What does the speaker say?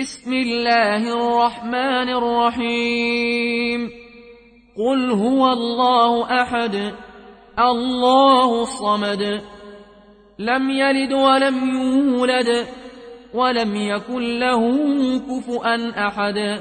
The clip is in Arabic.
بسم الله الرحمن الرحيم. قل هو الله أحد. الله الصمد. لم يلد ولم يولد. ولم يكن له كفؤا أحد.